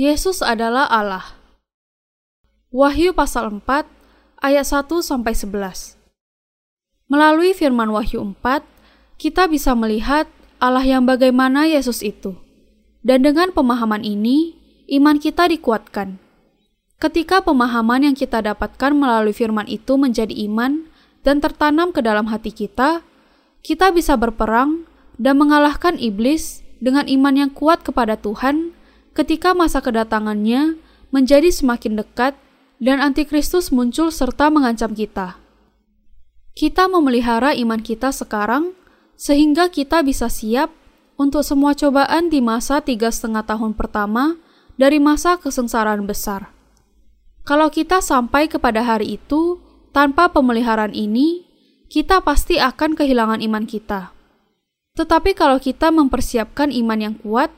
Yesus adalah Allah. Wahyu pasal 4 ayat 1 sampai 11. Melalui firman Wahyu 4, kita bisa melihat Allah yang bagaimana Yesus itu. Dan dengan pemahaman ini, iman kita dikuatkan. Ketika pemahaman yang kita dapatkan melalui firman itu menjadi iman dan tertanam ke dalam hati kita, kita bisa berperang dan mengalahkan iblis dengan iman yang kuat kepada Tuhan ketika masa kedatangannya menjadi semakin dekat dan antikristus muncul serta mengancam kita. Kita memelihara iman kita sekarang sehingga kita bisa siap untuk semua cobaan di masa tiga setengah tahun pertama dari masa kesengsaraan besar. Kalau kita sampai kepada hari itu tanpa pemeliharaan ini, kita pasti akan kehilangan iman kita. Tetapi kalau kita mempersiapkan iman yang kuat,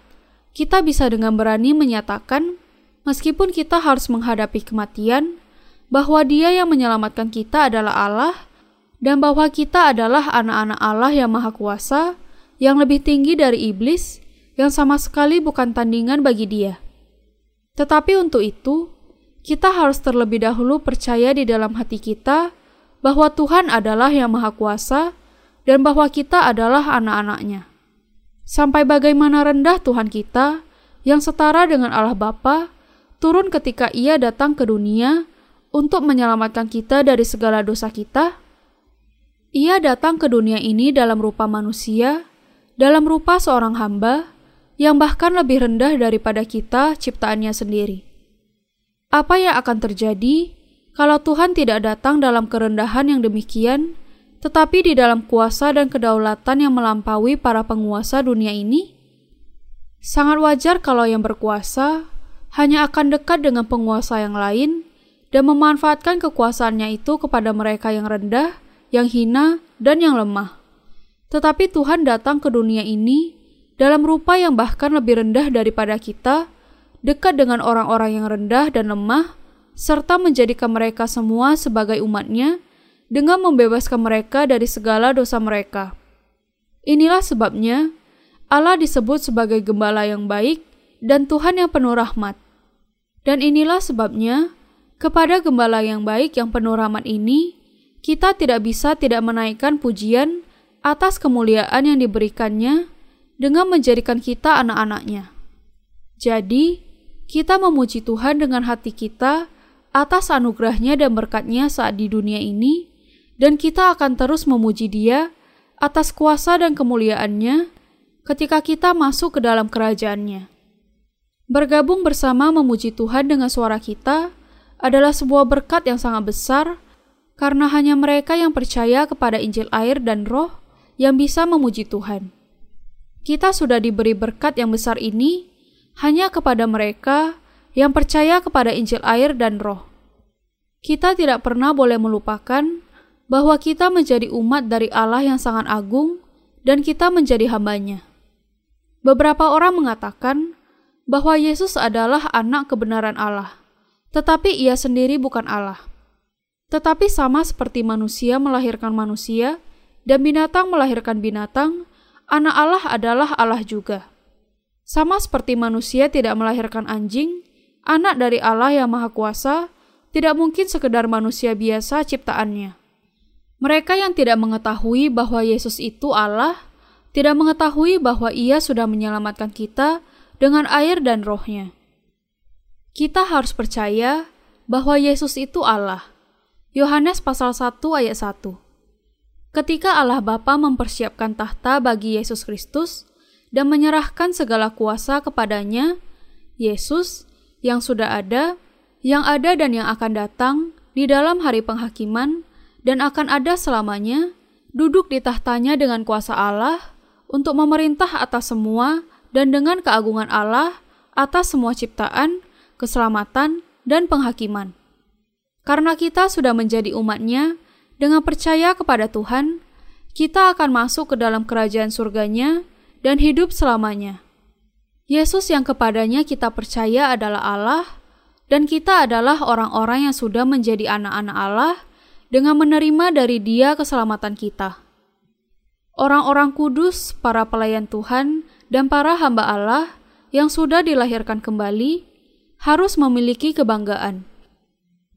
kita bisa dengan berani menyatakan, meskipun kita harus menghadapi kematian, bahwa Dia yang menyelamatkan kita adalah Allah dan bahwa kita adalah anak-anak Allah yang Maha Kuasa, yang lebih tinggi dari iblis, yang sama sekali bukan tandingan bagi Dia. Tetapi untuk itu, kita harus terlebih dahulu percaya di dalam hati kita bahwa Tuhan adalah yang Maha Kuasa dan bahwa kita adalah anak-anaknya. Sampai bagaimana rendah Tuhan kita, yang setara dengan Allah Bapa, turun ketika Ia datang ke dunia untuk menyelamatkan kita dari segala dosa kita, ia datang ke dunia ini dalam rupa manusia, dalam rupa seorang hamba, yang bahkan lebih rendah daripada kita ciptaannya sendiri. Apa yang akan terjadi kalau Tuhan tidak datang dalam kerendahan yang demikian, tetapi di dalam kuasa dan kedaulatan yang melampaui para penguasa dunia ini? Sangat wajar kalau yang berkuasa hanya akan dekat dengan penguasa yang lain dan memanfaatkan kekuasaannya itu kepada mereka yang rendah yang hina, dan yang lemah. Tetapi Tuhan datang ke dunia ini dalam rupa yang bahkan lebih rendah daripada kita, dekat dengan orang-orang yang rendah dan lemah, serta menjadikan mereka semua sebagai umatnya dengan membebaskan mereka dari segala dosa mereka. Inilah sebabnya Allah disebut sebagai gembala yang baik dan Tuhan yang penuh rahmat. Dan inilah sebabnya kepada gembala yang baik yang penuh rahmat ini kita tidak bisa tidak menaikkan pujian atas kemuliaan yang diberikannya dengan menjadikan kita anak-anaknya. Jadi, kita memuji Tuhan dengan hati kita atas anugerahnya dan berkatnya saat di dunia ini, dan kita akan terus memuji dia atas kuasa dan kemuliaannya ketika kita masuk ke dalam kerajaannya. Bergabung bersama memuji Tuhan dengan suara kita adalah sebuah berkat yang sangat besar karena hanya mereka yang percaya kepada Injil air dan Roh yang bisa memuji Tuhan. Kita sudah diberi berkat yang besar ini hanya kepada mereka yang percaya kepada Injil air dan Roh. Kita tidak pernah boleh melupakan bahwa kita menjadi umat dari Allah yang sangat agung dan kita menjadi hambanya. Beberapa orang mengatakan bahwa Yesus adalah anak kebenaran Allah, tetapi ia sendiri bukan Allah. Tetapi sama seperti manusia melahirkan manusia dan binatang melahirkan binatang, anak Allah adalah Allah juga. Sama seperti manusia tidak melahirkan anjing, anak dari Allah yang Maha Kuasa tidak mungkin sekedar manusia biasa ciptaannya. Mereka yang tidak mengetahui bahwa Yesus itu Allah, tidak mengetahui bahwa Ia sudah menyelamatkan kita dengan air dan rohnya. Kita harus percaya bahwa Yesus itu Allah. Yohanes pasal 1 ayat 1. Ketika Allah Bapa mempersiapkan tahta bagi Yesus Kristus dan menyerahkan segala kuasa kepadanya, Yesus yang sudah ada, yang ada dan yang akan datang di dalam hari penghakiman dan akan ada selamanya, duduk di tahtanya dengan kuasa Allah untuk memerintah atas semua dan dengan keagungan Allah atas semua ciptaan, keselamatan, dan penghakiman. Karena kita sudah menjadi umatnya, dengan percaya kepada Tuhan, kita akan masuk ke dalam kerajaan surganya dan hidup selamanya. Yesus yang kepadanya kita percaya adalah Allah, dan kita adalah orang-orang yang sudah menjadi anak-anak Allah dengan menerima dari Dia keselamatan kita. Orang-orang kudus, para pelayan Tuhan, dan para hamba Allah yang sudah dilahirkan kembali, harus memiliki kebanggaan.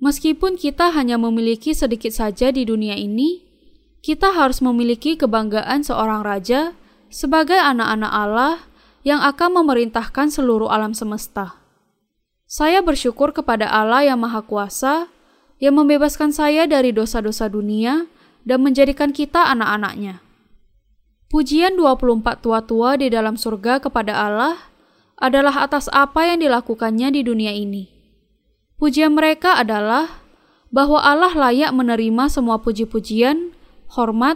Meskipun kita hanya memiliki sedikit saja di dunia ini, kita harus memiliki kebanggaan seorang raja sebagai anak-anak Allah yang akan memerintahkan seluruh alam semesta. Saya bersyukur kepada Allah yang Maha Kuasa yang membebaskan saya dari dosa-dosa dunia dan menjadikan kita anak-anaknya. Pujian 24 tua-tua di dalam surga kepada Allah adalah atas apa yang dilakukannya di dunia ini. Pujian mereka adalah bahwa Allah layak menerima semua puji-pujian, hormat,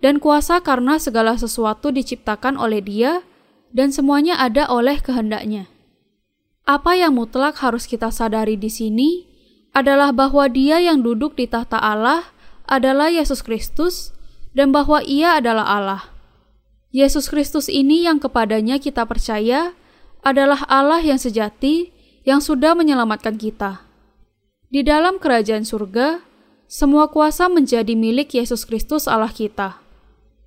dan kuasa karena segala sesuatu diciptakan oleh Dia dan semuanya ada oleh kehendaknya. Apa yang mutlak harus kita sadari di sini adalah bahwa Dia yang duduk di tahta Allah adalah Yesus Kristus dan bahwa Ia adalah Allah. Yesus Kristus ini yang kepadanya kita percaya adalah Allah yang sejati yang sudah menyelamatkan kita. Di dalam kerajaan surga, semua kuasa menjadi milik Yesus Kristus Allah kita.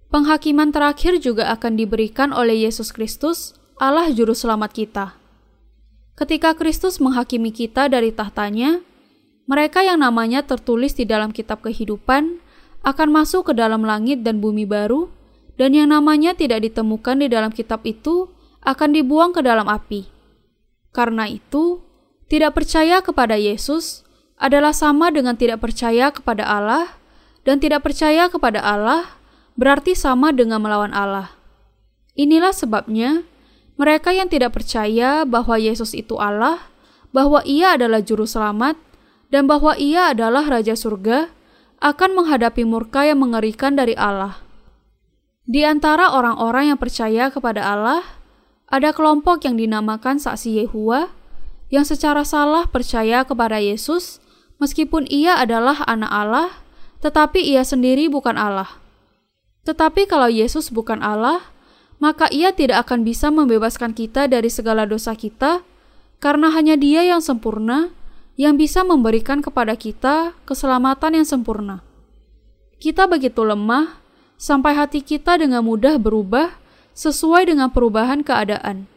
Penghakiman terakhir juga akan diberikan oleh Yesus Kristus, Allah Juru Selamat kita. Ketika Kristus menghakimi kita dari tahtanya, mereka yang namanya tertulis di dalam kitab kehidupan akan masuk ke dalam langit dan bumi baru, dan yang namanya tidak ditemukan di dalam kitab itu akan dibuang ke dalam api. Karena itu, tidak percaya kepada Yesus adalah sama dengan tidak percaya kepada Allah, dan tidak percaya kepada Allah berarti sama dengan melawan Allah. Inilah sebabnya mereka yang tidak percaya bahwa Yesus itu Allah, bahwa Ia adalah Juru Selamat, dan bahwa Ia adalah Raja Surga, akan menghadapi murka yang mengerikan dari Allah. Di antara orang-orang yang percaya kepada Allah, ada kelompok yang dinamakan saksi Yehua yang secara salah percaya kepada Yesus meskipun ia adalah anak Allah, tetapi ia sendiri bukan Allah. Tetapi kalau Yesus bukan Allah, maka ia tidak akan bisa membebaskan kita dari segala dosa kita, karena hanya Dia yang sempurna yang bisa memberikan kepada kita keselamatan yang sempurna. Kita begitu lemah sampai hati kita dengan mudah berubah sesuai dengan perubahan keadaan.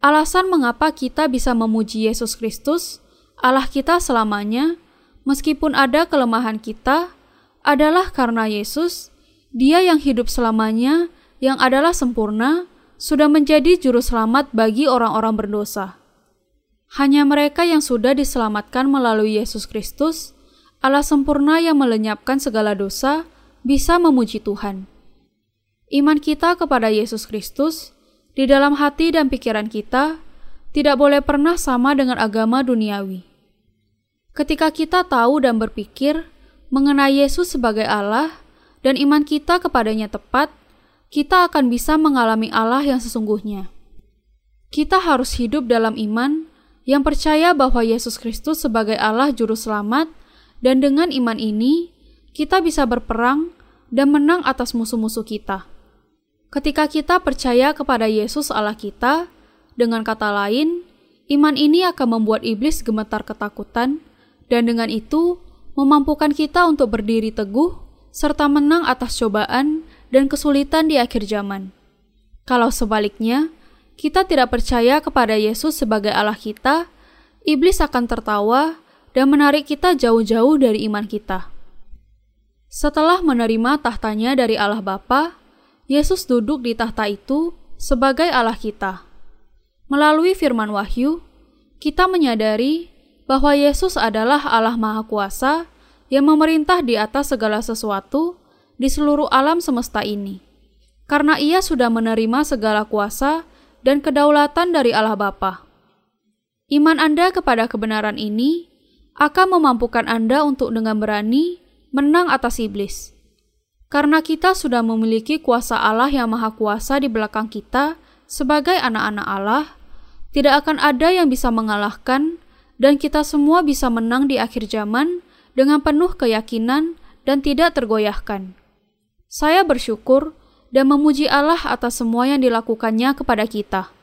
Alasan mengapa kita bisa memuji Yesus Kristus, Allah kita selamanya, meskipun ada kelemahan kita, adalah karena Yesus, Dia yang hidup selamanya, yang adalah sempurna, sudah menjadi juru selamat bagi orang-orang berdosa. Hanya mereka yang sudah diselamatkan melalui Yesus Kristus, Allah sempurna yang melenyapkan segala dosa, bisa memuji Tuhan. Iman kita kepada Yesus Kristus di dalam hati dan pikiran kita tidak boleh pernah sama dengan agama duniawi. Ketika kita tahu dan berpikir mengenai Yesus sebagai Allah dan iman kita kepadanya tepat, kita akan bisa mengalami Allah yang sesungguhnya. Kita harus hidup dalam iman yang percaya bahwa Yesus Kristus sebagai Allah Juru Selamat, dan dengan iman ini kita bisa berperang dan menang atas musuh-musuh kita. Ketika kita percaya kepada Yesus Allah kita, dengan kata lain, iman ini akan membuat iblis gemetar ketakutan, dan dengan itu memampukan kita untuk berdiri teguh serta menang atas cobaan dan kesulitan di akhir zaman. Kalau sebaliknya, kita tidak percaya kepada Yesus sebagai Allah kita, iblis akan tertawa dan menarik kita jauh-jauh dari iman kita. Setelah menerima tahtanya dari Allah Bapa, Yesus duduk di tahta itu sebagai Allah kita. Melalui firman Wahyu, kita menyadari bahwa Yesus adalah Allah Maha Kuasa yang memerintah di atas segala sesuatu di seluruh alam semesta ini. Karena ia sudah menerima segala kuasa dan kedaulatan dari Allah Bapa. Iman Anda kepada kebenaran ini akan memampukan Anda untuk dengan berani menang atas iblis. Karena kita sudah memiliki kuasa Allah yang maha kuasa di belakang kita sebagai anak-anak Allah, tidak akan ada yang bisa mengalahkan dan kita semua bisa menang di akhir zaman dengan penuh keyakinan dan tidak tergoyahkan. Saya bersyukur dan memuji Allah atas semua yang dilakukannya kepada kita.